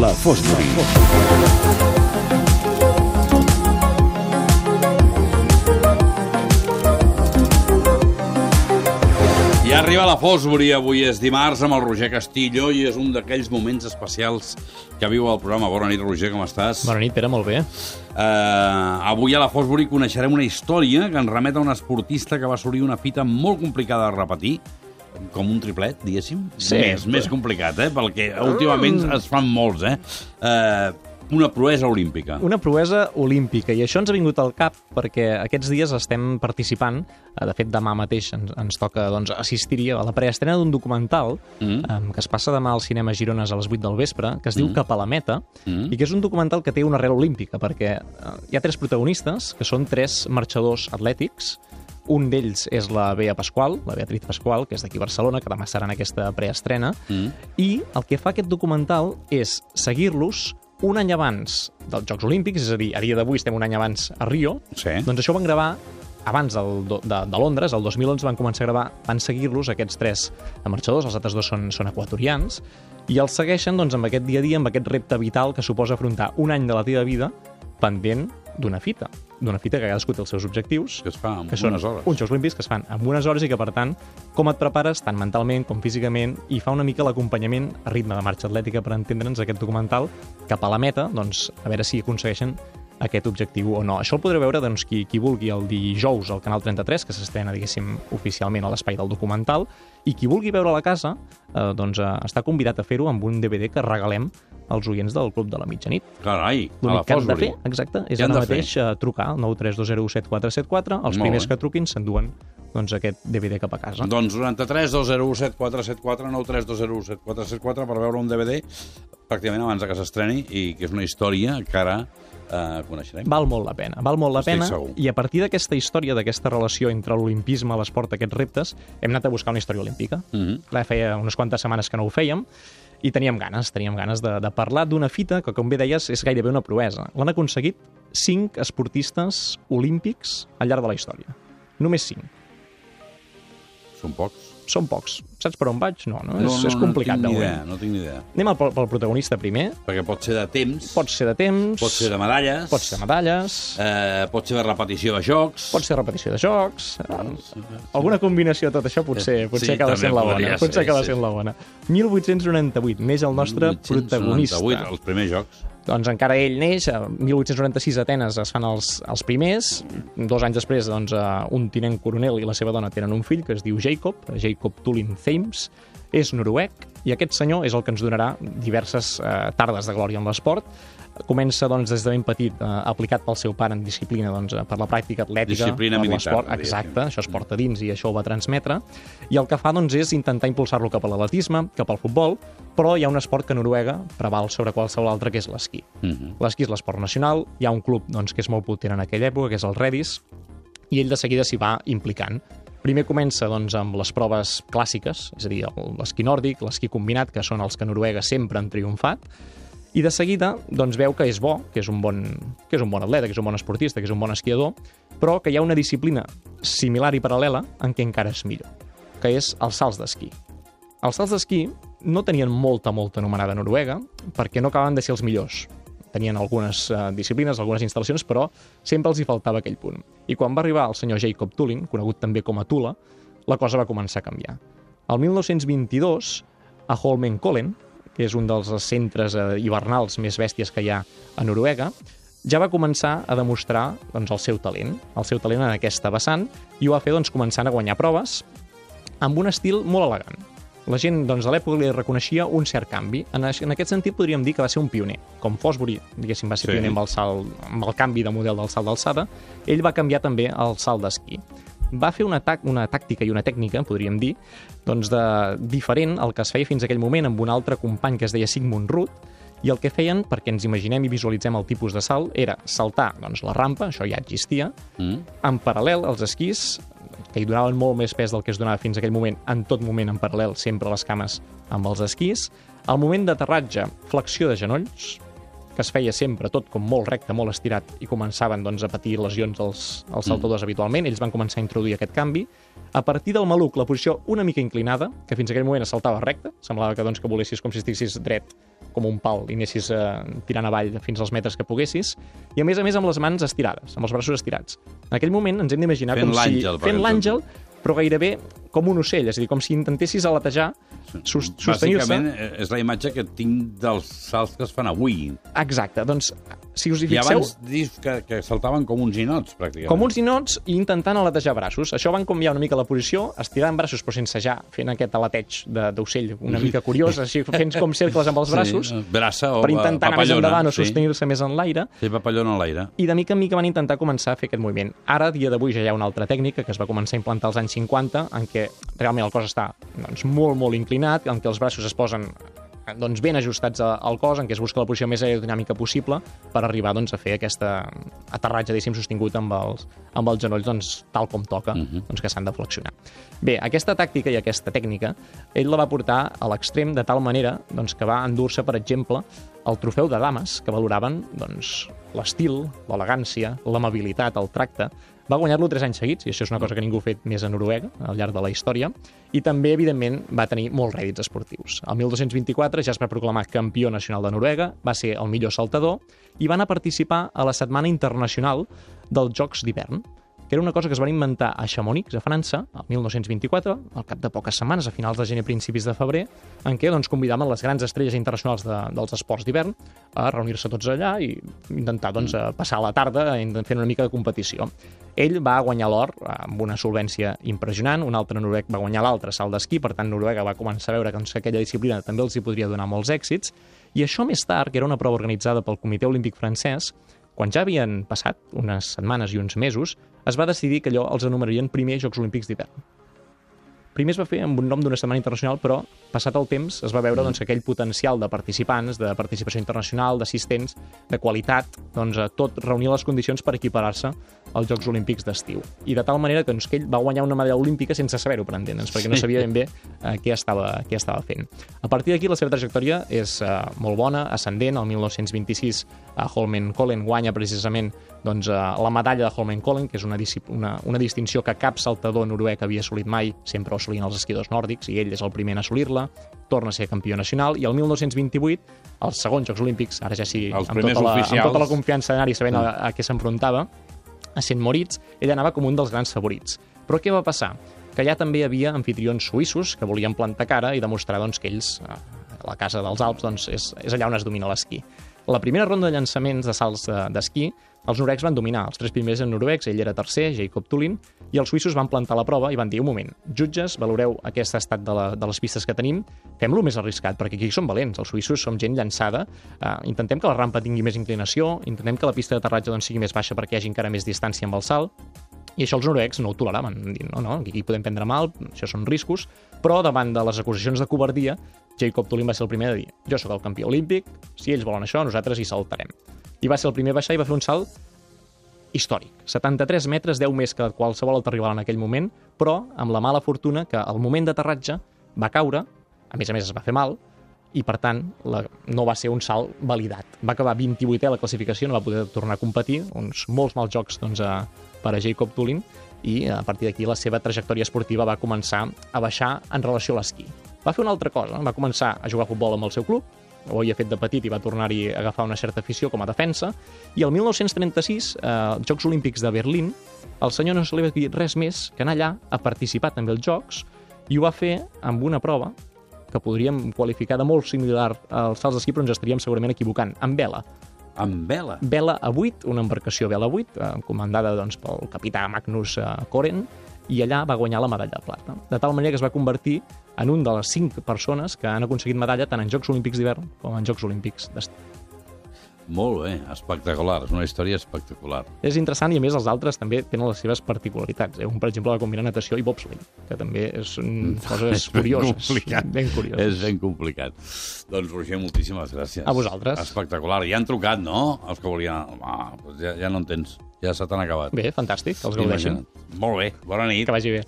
La Fosbury. I arriba la Fosbury, avui és dimarts amb el Roger Castillo i és un d'aquells moments especials que viu el programa. Bona nit, Roger, com estàs? Bona nit, Pere, molt bé. Uh, avui a la Fosbury coneixerem una història que ens remet a un esportista que va assolir una fita molt complicada de repetir, com un triplet, diguéssim. Sí. Més, més complicat, eh? Perquè últimament es fan molts, eh? Uh, una proesa olímpica. Una proesa olímpica, i això ens ha vingut al cap perquè aquests dies estem participant, eh, de fet demà mateix ens, ens toca doncs, assistir-hi a la preestrena d'un documental Mm. mm. que es passa demà al cinema Girones a les 8 del vespre, que es diu Mm. Cap a la meta, Mm. i que és un documental que té una arrel olímpica, perquè hi ha tres protagonistes, que són tres marxadors atlètics, un d'ells és la Bea Pasqual, la Beatriz Pasqual, que és d'aquí a Barcelona, que demà serà en aquesta preestrena, Mm. i el que fa aquest documental és seguir-los un any abans dels Jocs Olímpics, és a dir, a dia d'avui estem un any abans a Rio, Sí. doncs això ho van gravar abans del, de, de Londres, el 2011 van començar a gravar, van seguir-los aquests tres marxadors, els altres dos són, són equatorians, i els segueixen doncs, amb aquest dia a dia, amb aquest repte vital que suposa afrontar un any de la teva vida pendent d'una fita, d'una fita que cadascú té els seus objectius, Que es fa en que són unes hores. uns Jocs Olímpics que es fan en unes hores i que, per tant, com et prepares tant mentalment com físicament i fa una mica l'acompanyament a ritme de marxa atlètica per entendre'ns aquest documental cap a la meta, doncs, a veure si aconsegueixen aquest objectiu o no. Això el podreu veure doncs, qui, qui vulgui el dijous al Canal 33, que s'estrena, diguéssim, oficialment a l'espai del documental, i qui vulgui veure la casa eh, doncs, eh, està convidat a fer-ho amb un DVD que regalem als oients del Club de la Mitjanit. Carai, a la que han de fer, exacte, és ara de fer? mateix eh, trucar al 932017474. Els Molt primers bé. que truquin s'enduen doncs, aquest DVD cap a casa. Doncs 93 201 7474 93 201 7474 per veure un DVD pràcticament abans que s'estreni i que és una història que ara eh, coneixerem. Val molt la pena, val molt la Estic pena. segur. I a partir d'aquesta història, d'aquesta relació entre l'olimpisme, l'esport, aquests reptes, hem anat a buscar una història olímpica. Mm -hmm. Clar, feia unes quantes setmanes que no ho fèiem, i teníem ganes, teníem ganes de, de parlar d'una fita que, com bé deies, és gairebé una proesa. L'han aconseguit cinc esportistes olímpics al llarg de la història. Només cinc. Són pocs. Són pocs. Saps per on vaig? No, no, No, és, no, és complicat no tinc idea, no tinc ni idea. Anem al, pel protagonista primer. Perquè pot ser de temps, Pot ser de temps, pot ser de medalles, pot ser de medalles, eh, pot ser de repetició de jocs... pot ser repetició de jocs, eh, alguna combinació de tot això potser, potser Sí, acaba sent la bona. ser, Potser acaba sí. sent la bona. 1898, neix el nostre 1898, protagonista. els primers jocs. Doncs encara ell neix, a 1896 a Atenes es fan els, els primers, dos anys després doncs, eh, un tinent coronel i la seva dona tenen un fill que es diu Jacob, Jacob Tulin Thames, és noruec i aquest senyor és el que ens donarà diverses eh, tardes de glòria en l'esport. Comença doncs, des de ben petit, eh, aplicat pel seu pare en disciplina doncs, eh, per la pràctica atlètica, Disciplina per militar, l'esport. Exacte, això es porta dins i això ho va transmetre. I el que fa doncs, és intentar impulsar-lo cap a l'atletisme, cap al futbol, però hi ha un esport que Noruega preval sobre qualsevol altre, que és l'esquí. Mm -hmm. L'esquí és l'esport nacional, hi ha un club doncs, que és molt potent en aquella època, que és el Redis, i ell de seguida s'hi va implicant. Primer comença doncs, amb les proves clàssiques, és a dir, l'esquí nòrdic, l'esquí combinat, que són els que Noruega sempre han triomfat, i de seguida doncs, veu que és bo, que és, un bon, que és un bon atleta, que és un bon esportista, que és un bon esquiador, però que hi ha una disciplina similar i paral·lela en què encara és millor, que és els salts d'esquí. Els salts d'esquí no tenien molta, molta anomenada a Noruega, perquè no acabaven de ser els millors. Tenien algunes eh, disciplines, algunes instal·lacions, però sempre els hi faltava aquell punt. I quan va arribar el senyor Jacob Tulin, conegut també com a Tula, la cosa va començar a canviar. El 1922, a Holmenkollen, que és un dels centres eh, hivernals més bèsties que hi ha a Noruega, ja va començar a demostrar doncs, el seu talent, el seu talent en aquesta vessant, i ho va fer doncs, començant a guanyar proves amb un estil molt elegant. La gent doncs, a l'època li reconeixia un cert canvi. En, en aquest sentit podríem dir que va ser un pioner. Com Fosbury, diguéssim, va ser Sí. pioner amb el, salt, amb el canvi de model del salt d'alçada, ell va canviar també el salt d'esquí. Va fer una, tac, una tàctica i una tècnica, podríem dir, doncs de, diferent al que es feia fins a aquell moment amb un altre company que es deia Sigmund Ruth, i el que feien, perquè ens imaginem i visualitzem el tipus de salt, era saltar doncs, la rampa, això ja existia, Mm. en paral·lel als esquís, que hi donaven molt més pes del que es donava fins a aquell moment, en tot moment en paral·lel, sempre les cames amb els esquís. Al moment d'aterratge, flexió de genolls, que es feia sempre tot com molt recte, molt estirat, i començaven doncs, a patir lesions els, els saltadors mm. habitualment. Ells van començar a introduir aquest canvi. A partir del maluc, la posició una mica inclinada, que fins a aquell moment es saltava recte, semblava que, doncs, que volessis com si estiguessis dret com un pal i anessis eh, tirant avall fins als metres que poguessis, i a més a més amb les mans estirades, amb els braços estirats. En aquell moment ens hem d'imaginar com si... Fent l'àngel, però gairebé com un ocell, és a dir, com si intentessis aletejar, sos, sostenir-se... Bàsicament, eh, és la imatge que tinc dels salts que es fan avui. Exacte, doncs, si us hi I fixeu, abans dius que, que saltaven com uns ninots, pràcticament. com uns ninots i intentant aletejar braços. Això van canviar una mica la posició, estirant braços però sense ja, fent aquest aleteig de- d'ocell una mica curiós, així fent com cercles amb els braços, Sí, braça o per intentar anar més endavant o sí. sostenir-se més en l'aire, Sí, papallona a l'aire. i de mica en mica van intentar començar a fer aquest moviment. Ara, dia d'avui, ja hi ha una altra tècnica que es va començar a implantar als anys 50, en què realment el cos està doncs, molt, molt inclinat, en què els braços es posen doncs, ben ajustats al cos, en què es busca la posició més aerodinàmica possible per arribar doncs, a fer aquest aterratge, diguéssim, sostingut amb els, amb els genolls doncs, tal com toca, doncs, que s'han de flexionar. Bé, aquesta tàctica i aquesta tècnica, ell la va portar a l'extrem de tal manera doncs, que va endur-se, per exemple, el trofeu de dames, que valoraven doncs, l'estil, l'elegància, l'amabilitat, el tracte. Va guanyar-lo tres anys seguits, i això és una cosa que ningú ha fet més a Noruega al llarg de la història, i també, evidentment, va tenir molts rèdits esportius. El 1224 ja es va proclamar campió nacional de Noruega, va ser el millor saltador, i van a participar a la Setmana Internacional dels Jocs d'hivern, que era una cosa que es van inventar a Chamonix, a França, el 1924, al cap de poques setmanes, a finals de gener, principis de febrer, en què doncs, convidaven les grans estrelles internacionals de, dels esports d'hivern a reunir-se tots allà i intentar doncs, a passar la tarda fent una mica de competició. Ell va guanyar l'or amb una solvència impressionant, un altre noruec va guanyar l'altre salt d'esquí, per tant Noruega va començar a veure doncs, que aquella disciplina també els hi podria donar molts èxits, i això més tard, que era una prova organitzada pel Comitè Olímpic francès, quan ja havien passat unes setmanes i uns mesos, es va decidir que allò els anomenarien primer Jocs Olímpics d'hivern. Primer es va fer amb un nom d'una setmana internacional, però passat el temps es va veure doncs, aquell potencial de participants, de participació internacional, d'assistents, de qualitat, doncs, a tot reunir les condicions per equiparar-se als Jocs Olímpics d'estiu. I de tal manera que, doncs, que ell va guanyar una medalla olímpica sense saber-ho, per entendre'ns, perquè no sabia ben bé eh, què, estava, què estava fent. A partir d'aquí la seva trajectòria és eh, molt bona, ascendent. El 1926 a Holmenkollen guanya precisament doncs, eh, la medalla de Holmenkollen, que és una, una, una distinció que cap saltador noruec havia assolit mai, sempre ho assolien els esquidors nòrdics, i ell és el primer en assolir-la, torna a ser campió nacional, i el 1928, els segons Jocs Olímpics, ara ja sí, Els amb tota, la, amb oficials. tota la confiança d'anar-hi sabent a, a què s'enfrontava, a Sant Moritz, ell anava com un dels grans favorits. Però què va passar? Que allà també hi havia anfitrions suïssos que volien plantar cara i demostrar doncs, que ells, eh, a la casa dels Alps, doncs, és, és allà on es domina l'esquí. La primera ronda de llançaments de salts d'esquí, els noruecs van dominar. Els tres primers en noruecs, ell era tercer, Jacob Tulin, i els suïssos van plantar la prova i van dir, un moment, jutges, valoreu aquest estat de, la, de les pistes que tenim, fem-lo més arriscat, perquè aquí som valents, els suïssos som gent llançada, eh, intentem que la rampa tingui més inclinació, intentem que la pista d'aterratge doncs, sigui més baixa perquè hi hagi encara més distància amb el salt, i això els noruecs no ho toleraven, dient, no, no, aquí podem prendre mal, això són riscos, però davant de les acusacions de covardia, Jacob Tulin va ser el primer de dir jo sóc el campió olímpic, si ells volen això, nosaltres hi saltarem. I va ser el primer a baixar i va fer un salt històric. 73 metres, 10 més que qualsevol altre rival en aquell moment, però amb la mala fortuna que al moment d'aterratge va caure, a més a més es va fer mal, i per tant la, no va ser un salt validat. Va acabar 28è a la classificació, no va poder tornar a competir, uns molts mals jocs doncs, a, per a Jacob Tulin, i a partir d'aquí la seva trajectòria esportiva va començar a baixar en relació a l'esquí. Va fer una altra cosa, va començar a jugar a futbol amb el seu club, ho havia fet de petit i va tornar-hi a agafar una certa afició com a defensa, i el 1936, eh, als Jocs Olímpics de Berlín, el senyor no se li va dir res més que anar allà a participar també als Jocs, i ho va fer amb una prova que podríem qualificar de molt similar als salts d'esquí, però ens estaríem segurament equivocant, amb vela. Amb vela. Vela a 8, una embarcació vela a 8, eh, comandada doncs, pel capità Magnus eh, Koren, i allà va guanyar la medalla de plata. De tal manera que es va convertir en un de les cinc persones que han aconseguit medalla tant en Jocs Olímpics d'hivern com en Jocs Olímpics d'estiu. Molt bé, espectacular. És una història espectacular. És interessant i, a més, els altres també tenen les seves particularitats. Eh? Un, per exemple, va combinar natació i bobsleigh, que també són coses curioses. complicat. Ben curioses. És ben complicat. Doncs, Roger, moltíssimes gràcies. A vosaltres. Espectacular. Ja han trucat, no? Els que volien... Ah, doncs ja, ja no en tens. Ja se t'han acabat. Bé, fantàstic, els gaudeixen. Imagina't. Molt bé. Bona nit. Que vagi bé.